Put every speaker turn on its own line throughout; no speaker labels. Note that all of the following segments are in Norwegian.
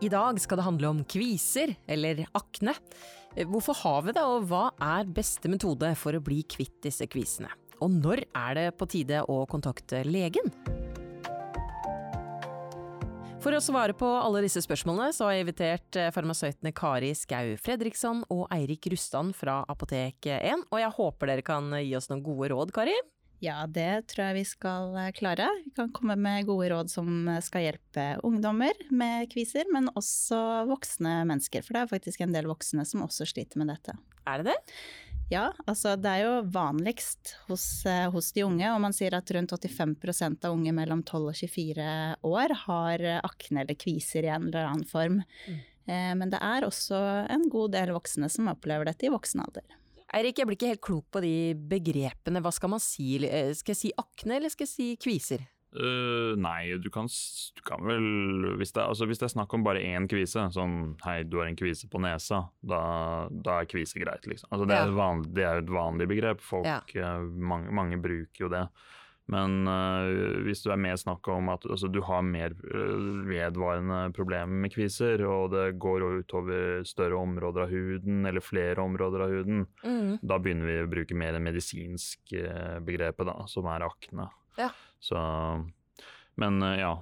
I dag skal det handle om kviser, eller akne. Hvorfor har vi det, og hva er beste metode for å bli kvitt disse kvisene? Og når er det på tide å kontakte legen? For å svare på alle disse spørsmålene, så har jeg invitert eh, farmasøytene Kari Skau Fredriksson og Eirik Rustan fra Apotek 1, og jeg håper dere kan gi oss noen gode råd, Kari?
Ja, det tror jeg vi skal eh, klare. Vi kan komme med gode råd som eh, skal hjelpe ungdommer med kviser, men også voksne mennesker. For det er faktisk en del voksne som også sliter med dette.
Er det det?
Ja, altså det er jo vanligst hos, eh, hos de unge, og man sier at rundt 85% av unge mellom 12 og 24 år har akne eller kviser i en eller annen form. Mm. Men det er også en god del voksne som opplever dette i voksen alder.
Eirik, jeg blir ikke helt klok på de begrepene. Hva skal man si? Eh, skal jeg si akne, eller skal jeg si kviser?
Uh, nei, du kan, du kan vel hvis det, altså hvis det, er snakk om bare én kvise, sånn hei, du har en kvise på nesa, da, da er kvise greit, liksom. Altså, det, ja. er vanlig, det, er et vanlig begrep. Folk, ja. uh, mange, mange, bruker jo det. Men uh, hvis du er mer snakk om at altså, du har mer uh, vedvarende problemer med kviser, og det går utover større områder av huden, eller flere områder av huden, mm. da begynner vi å bruke mer det medisinske uh, begrepet, da, som er akne. Ja. Så men ja,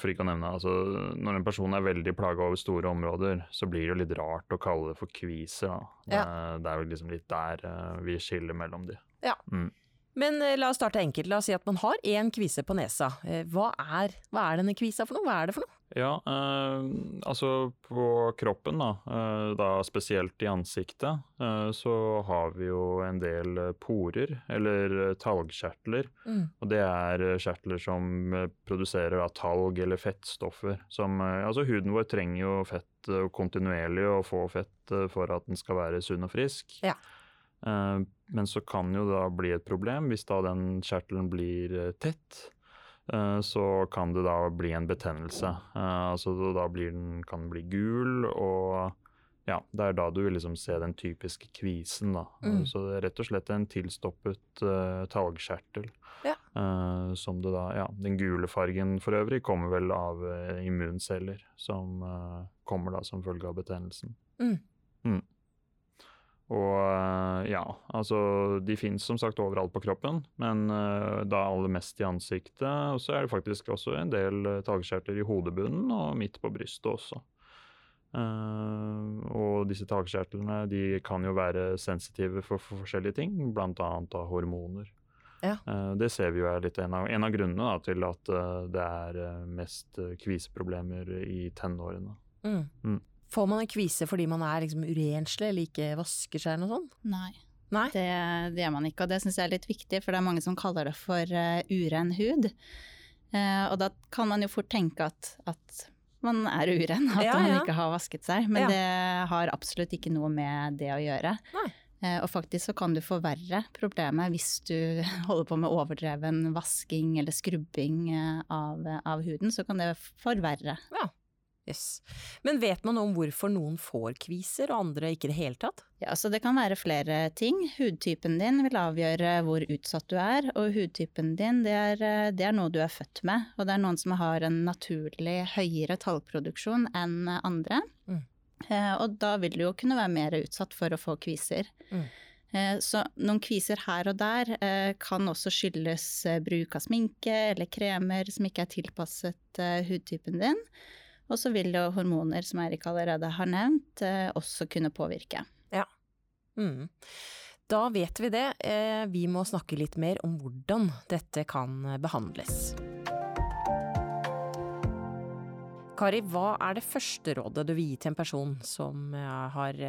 for ikke å nevne, altså, når en person er veldig plaga over store områder, så blir det litt rart å kalle det for kviser. Da. Ja. Det, det, er jo liksom litt der vi skiller mellom de.
Ja. Mm. Men eh, la oss starte enkelt. La oss si at man har én kvise på nesa. Eh, hva er, hva er, denne kvisa for noe? Hva er det for noe?
Ja, eh, altså på kroppen, da, eh, da spesielt i ansiktet, eh, så har vi jo en del porer, eller talgkjertler. Mm. Og det er kjertler som produserer da, talg eller fettstoffer. Som, altså huden vår trenger jo fett kontinuerlig å få fett for at den skal være sunn og frisk. Ja. Eh, men så kan jo da bli et problem hvis da den kjertelen blir eh, tett. Eh, så kan det da bli en betennelse. Altså da den, kan den bli gul, og ja, det er da du vil liksom se den typiske kvisen, da. Mm. Så det er rett og slett en tilstoppet uh, talgkjertel. Ja. Uh, som det da Ja, den gule fargen for øvrig kommer vel av uh, immunceller som kommer da som følge av betennelsen. Mm. Mm. Og eh, ja, altså de fins som sagt overalt på kroppen, men uh, da aller mest i ansiktet. Og så er det faktisk også en del uh, i hodebunnen og midt på brystet også. Uh, og disse talgkjertlene de kan jo være sensitive for, for forskjellige ting, bl.a. av hormoner. Ja. Uh, det ser vi jo er litt en av, en av grunnene da, til at det er mest kviseproblemer i tenårene. Mm.
Mm. Får man en kvise fordi man er liksom urenslig eller ikke vasker seg eller noe sånt?
Nei. Nei? Det, det, gjør man ikke, og det syns jeg er litt viktig, for det er mange som kaller det for uh, uren hud. Uh, og da kan man jo fort tenke at, at man er uren, at ja, man ikke har vasket seg. Men ja. det har absolutt ikke noe med det å gjøre. Nei. Uh, og faktisk så kan du forverre problemet hvis du holder på med overdreven vasking eller skrubbing av, av huden, så kan det forverre. Ja.
Yes. Men vet man om hvorfor noen får kviser og andre ikke i det hele tatt?
Ja, så Det kan være flere ting. Hudtypen din vil avgjøre hvor utsatt du er. Og hudtypen din det er, det er noe du er født med. Og det er noen som har en naturlig høyere tallproduksjon enn andre. Mm. Eh, og da vil du jo kunne være mer utsatt for å få kviser. Mm. Eh, så noen kviser her og der eh, kan også skyldes bruk av sminke eller kremer som ikke er tilpasset hudtypen din. Og så vil jo hormoner, som Eirik allerede har nevnt, eh, også kunne påvirke.
Ja. Mm. Da vet vi det. Eh, vi må snakke litt mer om hvordan dette kan behandles. Kari, hva er det første rådet du vil gi til en person som eh, har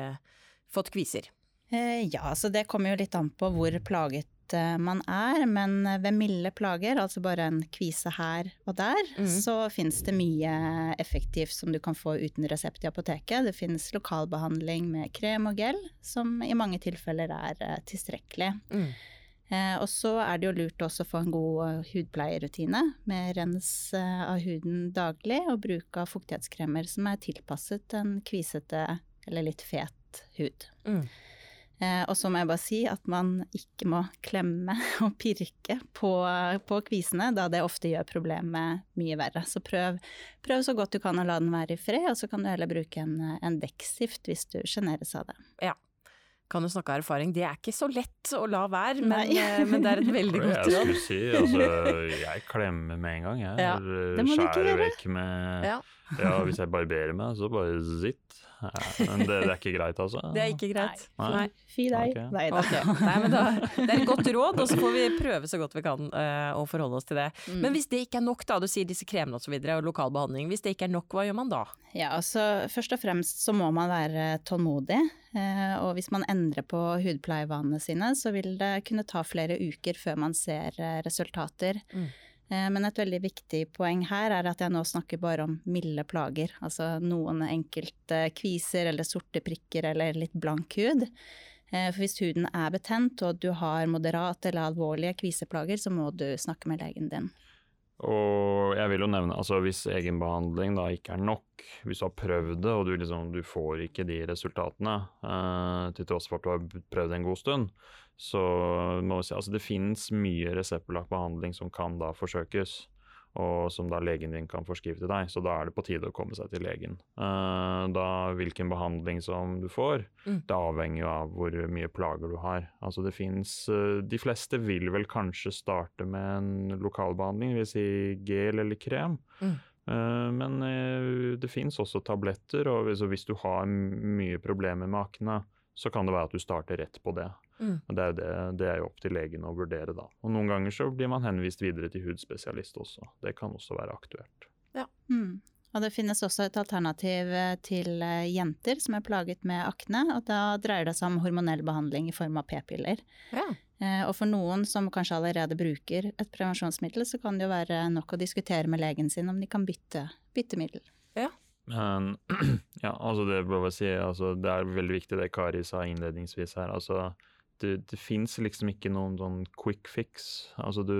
fått kviser?
Ja, så det kommer jo litt an på hvor plaget Eh, man er, men ved milde plager, altså bare en kvise her og der, mm. så fins det mye effektivt som du kan få uten resept i apoteket. Det finnes lokalbehandling med krem og gel, som i mange tilfeller er eh, tilstrekkelig. Mm. Eh, og så er det jo lurt også å få en god hudpleierrutine med rens av huden daglig og bruk av fuktighetskremer som er tilpasset en kvisete eller litt fet hud. Mm. Eh, og så må jeg bare si at man ikke må klemme og pirke på, på kvisene, da det ofte gjør problemet mye verre. Så prøv, prøv, så godt du kan å la den være i fred, og så kan du heller bruke en, en dekkstift hvis du sjeneres av det.
Ja kan jo snakke av erfaring, det er ikke så lett å la være, men, eh, men det er et veldig godt råd.
Jeg skulle si, altså, jeg klemmer med en gang, jeg. Ja, det må du ikke gjøre. vekk med ja. ja, hvis jeg barberer meg, så bare zitt. Ja, men det, det, er ikke greit, altså?
Det er ikke greit.
Nei. Nei. Fy deg. Okay. Nei,
okay. Nei, men da, det er et godt råd, og så får vi prøve så godt vi kan uh, å forholde oss til det. Mm. Men hvis det ikke er nok, da, du sier disse kremene osv. Og, så videre, og lokal behandling. Hvis det ikke er nok, hva gjør man da?
Ja, altså Først og fremst så må man være tålmodig. Uh, og hvis man endrer på hudpleievanene sine, så vil det kunne ta flere uker før man ser uh, resultater. Mm. Eh, men et veldig viktig poeng her er at jeg nå snakker bare om milde plager. Altså noen enkelte kviser eller sorte prikker eller litt blank hud. Eh, for hvis huden er betent og du har moderate eller alvorlige kviseplager, så må du snakke med legen din.
Og jeg vil jo nevne, altså hvis egenbehandling da ikke er nok, hvis du har prøvd det og du, liksom, du får ikke de resultatene, eh, til tross for at du har prøvd en god stund, så må vi si altså det finnes mye reseptbelagt behandling som kan da forsøkes og som da legen din kan forskrive til deg. Så da er det på tide å komme seg til legen. Uh, da Hvilken behandling som du får, mm. det avhenger jo av hvor mye plager du har. Altså det fins uh, De fleste vil vel kanskje starte med en lokalbehandling, vil si gel eller krem. Mm. Uh, men det finnes også tabletter, og hvis du har mye problemer med akne, så kan det være at du starter rett på det. Mm. Det, er det, det, er jo opp til legen å vurdere, da. Og noen ganger så blir man henvist videre til hudspesialist også. Det kan også være aktuelt.
Ja. Mm. Og det finnes også et alternativ eh, til eh, jenter som er plaget med akne. og Da dreier det seg om hormonell behandling i form av p-piller. Ja. Eh, og for noen som kanskje allerede bruker et prevensjonsmiddel, så kan det jo være nok å diskutere med legen sin om de kan bytte, bytte middel.
Ja. Men ja, altså det, si, altså det er veldig viktig det Kari sa innledningsvis her. altså det, det fins liksom ikke noen sånn quick fix. Altså du,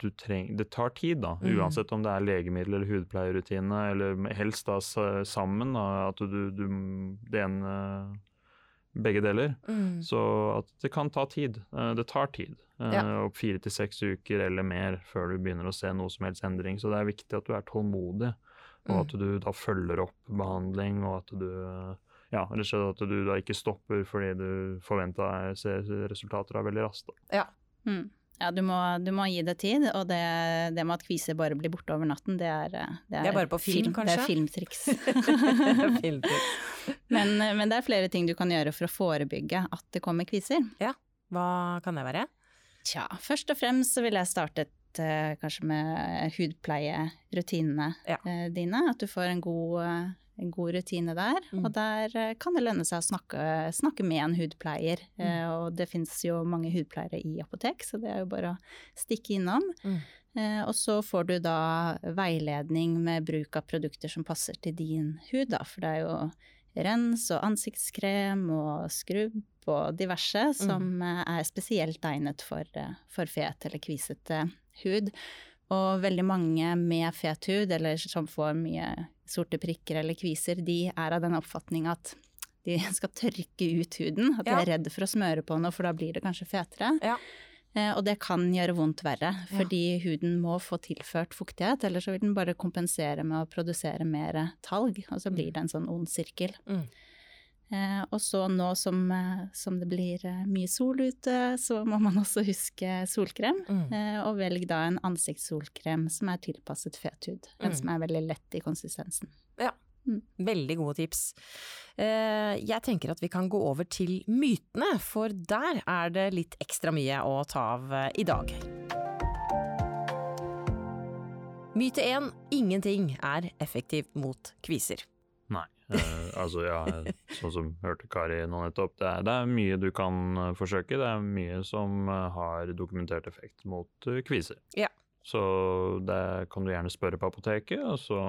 du treng, Det tar tid, da. Mm. Uansett om det er legemiddel eller hudpleierrutine, eller helst da sammen. Da, at du, du Det ene Begge deler. Mm. Så at det kan ta tid. Eh, det tar tid. Eh, ja. Opp fire til seks uker eller mer før du begynner å se noe som helst endring. Så det er viktig at du er tålmodig, og mm. at du da følger opp behandling, og at du ja, rett og slett at du da ikke stopper fordi du se resultater av veldig raskt.
Ja. Mm. ja du, må, du, må, gi det tid, og det, det, med at kviser bare blir borte over natten, det er, det er,
det er bare på film, film kanskje?
Det er filmtriks. men, men, det er flere ting du kan gjøre for å forebygge at det kommer kviser.
Ja, hva kan det være?
Tja, først og fremst så ville jeg startet eh, kanskje med hudpleierutinene ja. eh, dine. At du får en god en god rutine der. Mm. Og der eh, kan det lønne seg å snakke, snakke med en hudpleier. Mm. Eh, og det fins jo mange hudpleiere i apotek, så det er jo bare å stikke innom. Mm. Eh, og så får du da veiledning med bruk av produkter som passer til din hud, da. For det er jo rens og ansiktskrem og skrubb og diverse mm. som er spesielt egnet for, for fet eller kvisete hud. Og veldig mange med fet hud, eller som får mye sorte prikker eller kviser, de er av den oppfatning at de skal tørke ut huden. At de er redd for å smøre på noe, for da blir det kanskje fetere. Ja. Eh, og det kan gjøre vondt verre, fordi ja. huden må få tilført fuktighet. Eller så vil den bare kompensere med å produsere mer talg, og så blir det en sånn ond sirkel. Mm. Eh, og så nå som, eh, som, det blir eh, mye sol ute, så må man også huske solkrem. Mm. Eh, og velg da en ansiktssolkrem som er tilpasset fet hud. En mm. som er veldig lett i konsistensen.
Ja. Mm. Veldig gode tips. Eh, jeg tenker at vi kan gå over til mytene, for der er det litt ekstra mye å ta av eh, i dag. Myte 1 ingenting er effektivt mot kviser.
Uh, altså, ja, sånn som hørte Kari nå nettopp. Det er, det er, mye du kan uh, forsøke. Det er mye som uh, har dokumentert effekt mot kviser. Ja. Så det kan du gjerne spørre på apoteket, og så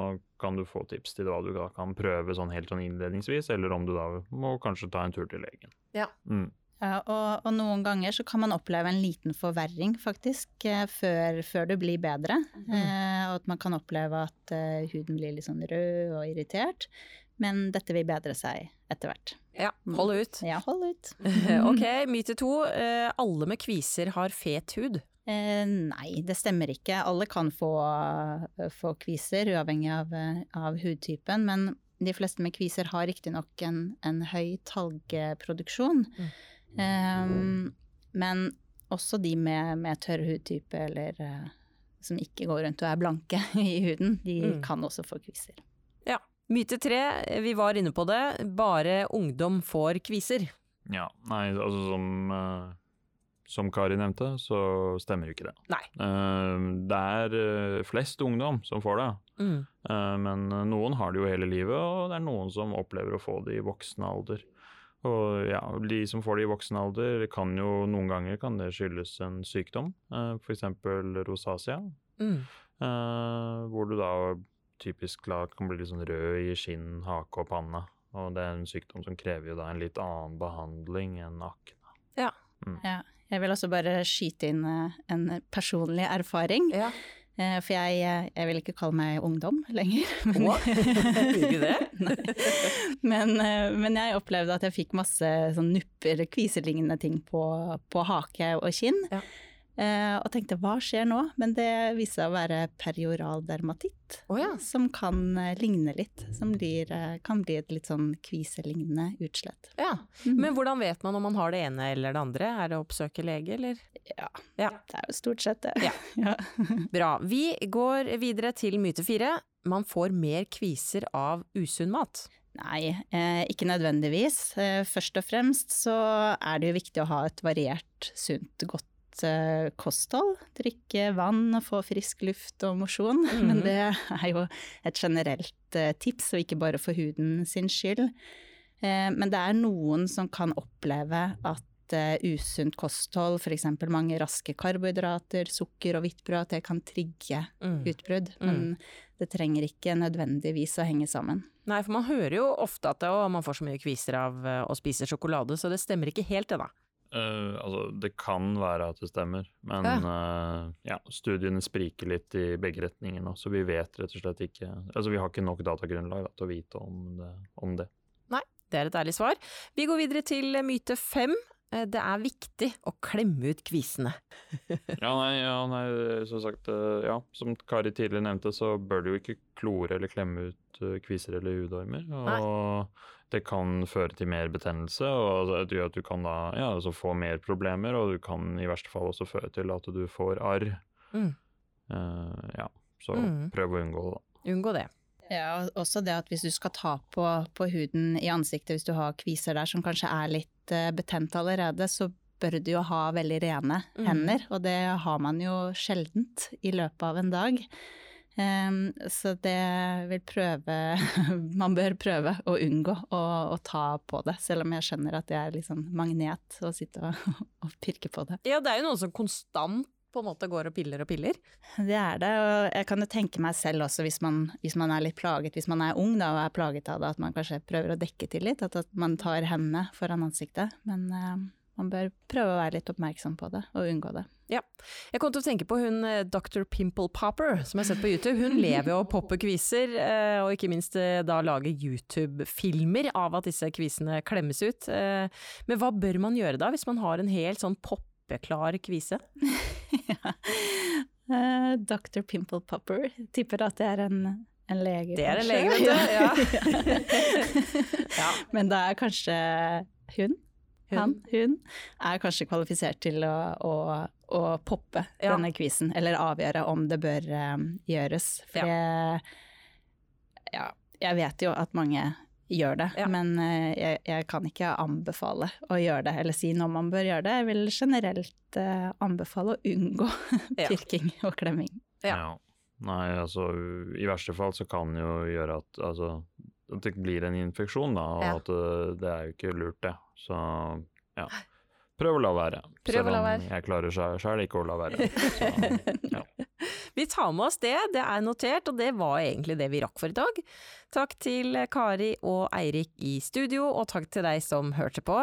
kan du få tips til hva du da kan prøve sånn helt sånn innledningsvis, eller om du da må kanskje ta en tur til legen.
Ja. Mm. Ja, og, og, noen ganger så kan man oppleve en liten forverring, faktisk, eh, før, før det blir bedre. Mm. Eh, og at man kan oppleve at eh, huden blir litt sånn rød og irritert. Men dette vil bedre seg etter hvert.
Ja, hold ut.
Ja, hold ut.
ok, myte to. Eh, alle med kviser har fet hud.
Eh, nei, det stemmer ikke. Alle kan få, få kviser, uavhengig av, av, hudtypen. Men de fleste med kviser har riktignok en, en høy talgproduksjon. Mm. Eh, men også de med, med tørr hudtype eller som ikke går rundt og er blanke i huden, de mm. kan også få kviser.
Myte tre, vi var inne på det, bare ungdom får kviser.
Ja, nei, altså som uh som Kari nevnte, så stemmer jo ikke det.
Nei.
Uh, det er flest ungdom som får det, mm. men noen har det jo hele livet, og det er noen som opplever å få det i voksen alder. Og ja, de som får det i voksen alder, kan jo noen ganger kan det skyldes en sykdom, f.eks. rosacea, mm. hvor du da typisk lak kan bli litt sånn rød i skinn, hake og panne. Og det er en sykdom som krever jo da en litt annen behandling enn akne.
Ja.
Mm. ja. Jeg vil også bare skyte inn eh, en personlig erfaring.
Ja.
Eh, for jeg, eh, jeg, vil ikke kalle meg ungdom lenger.
Men, ikke det?
men, men, jeg opplevde at jeg fikk masse sånn nupper, kviselignende ting på, på hake og kinn. Ja. Eh, og tenkte hva skjer nå? Men det viste seg å være perioral dermatitt,
oh, ja.
som kan eh, ligne litt. Som blir, eh, kan bli et litt sånn kviselignende utslett.
Ja, mm. Men hvordan vet man om man har det ene eller det andre? Er det å oppsøke lege, eller?
Ja, ja. det er jo stort sett det.
Ja. ja. Bra. Vi går videre til myte fire. Man får mer kviser av usunn mat.
Nei, ikke nødvendigvis. Først og fremst så er det jo viktig å ha et variert, sunt, godt Eh, kosthold. Drikke vann og få frisk luft og mosjon. Mm. Men det er jo et generelt uh, tips, og ikke bare for huden sin skyld. Uh, men det er noen som kan oppleve at usunt kosthold, f.eks. mange raske karbohydrater, sukker og hvittbrød, at det kan trigge mm. utbrudd. Mm. Men det trenger ikke nødvendigvis å henge sammen.
Nei, for man hører jo ofte at det, å, man får så mye kviser av å spise sjokolade, så det stemmer ikke helt det, da.
Uh, altså, det kan være at det stemmer, men ja. Uh, ja, studiene spriker litt i begge retninger nå, så vi vet rett og slett ikke Altså, vi har ikke nok datagrunnlag da, til å vite om det, om det.
Nei, det er et ærlig svar. Vi går videre til myte fem. Eh, det er viktig å klemme ut kvisene.
ja, nei, ja, nei, som sagt, ja, som Kari tidligere nevnte, så bør du jo ikke klore eller klemme ut kviser eller hudormer. Og nei det kan føre til mer betennelse, og det gjør at du kan da ja, altså få mer problemer, og du kan i verste fall også føre til at du får arr. Mm. Uh, ja, så mm. prøv å unngå det.
Unngå det.
Ja, også det at hvis du skal ta på, på, huden i ansiktet, hvis du har kviser der som kanskje er litt uh, betent allerede, så bør du jo ha veldig rene mm. hender, og det har man jo sjeldent i løpet av en dag. Um, så det vil prøve Man bør prøve å unngå å, å, ta på det, selv om jeg skjønner at det er sånn magnet å sitte og, og pirke på det.
Ja, det er jo noen som konstant på en måte går og piller og piller.
Det er det, og jeg kan jo tenke meg selv også hvis man, hvis man er litt plaget, hvis man er ung da, og er plaget av det, at man kanskje prøver å dekke til litt, at, at man tar hendene foran ansiktet. Men uh, man bør prøve å være litt oppmerksom på det, og unngå det.
Ja. Jeg kom til å tenke på hun eh, Dr. Pimple Popper, som jeg har sett på YouTube. Hun lever jo av poppe-kviser, eh, og ikke minst eh, da lager YouTube-filmer av at disse kvisene klemmes ut. Men hva bør man gjøre da, hvis man har en helt sånn poppeklar kvise?
ja. Dr. Pimple Popper, tipper at det er en en lege,
Det er en lege, vet du. Ja.
ja. Men det er kanskje hun? Han, hun, er kanskje kvalifisert til å, å, å poppe ja. denne quizen, eller avgjøre om det bør um, gjøres. For ja. Jeg, ja, jeg vet jo at mange gjør det, ja. men uh, jeg, jeg, kan ikke anbefale å gjøre det, eller si når man bør gjøre det. Jeg vil generelt uh, anbefale å unngå pirking og klemming.
Ja. Nei, altså i verste fall så kan det jo gjøre at altså at det blir en infeksjon, da, og at det, det er jo ikke lurt, det. Så ja. Prøv å la være.
Prøv Selv om
jeg klarer sjøl ikke å la være. Så,
ja. Vi tar med oss det, det er notert, og det var egentlig det vi rakk for i dag. Takk til Kari og Eirik i studio, og takk til deg som hørte på.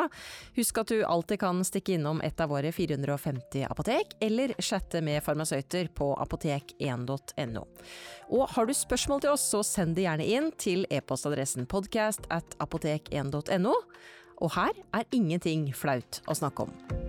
Husk at du alltid kan stikke innom et av våre 450 apotek, eller chatte med farmasøyter på apotek1.no. Og har du spørsmål til oss, så send det gjerne inn til e-postadressen podcast at apotek1.no. Og her er ingenting flaut å snakke om.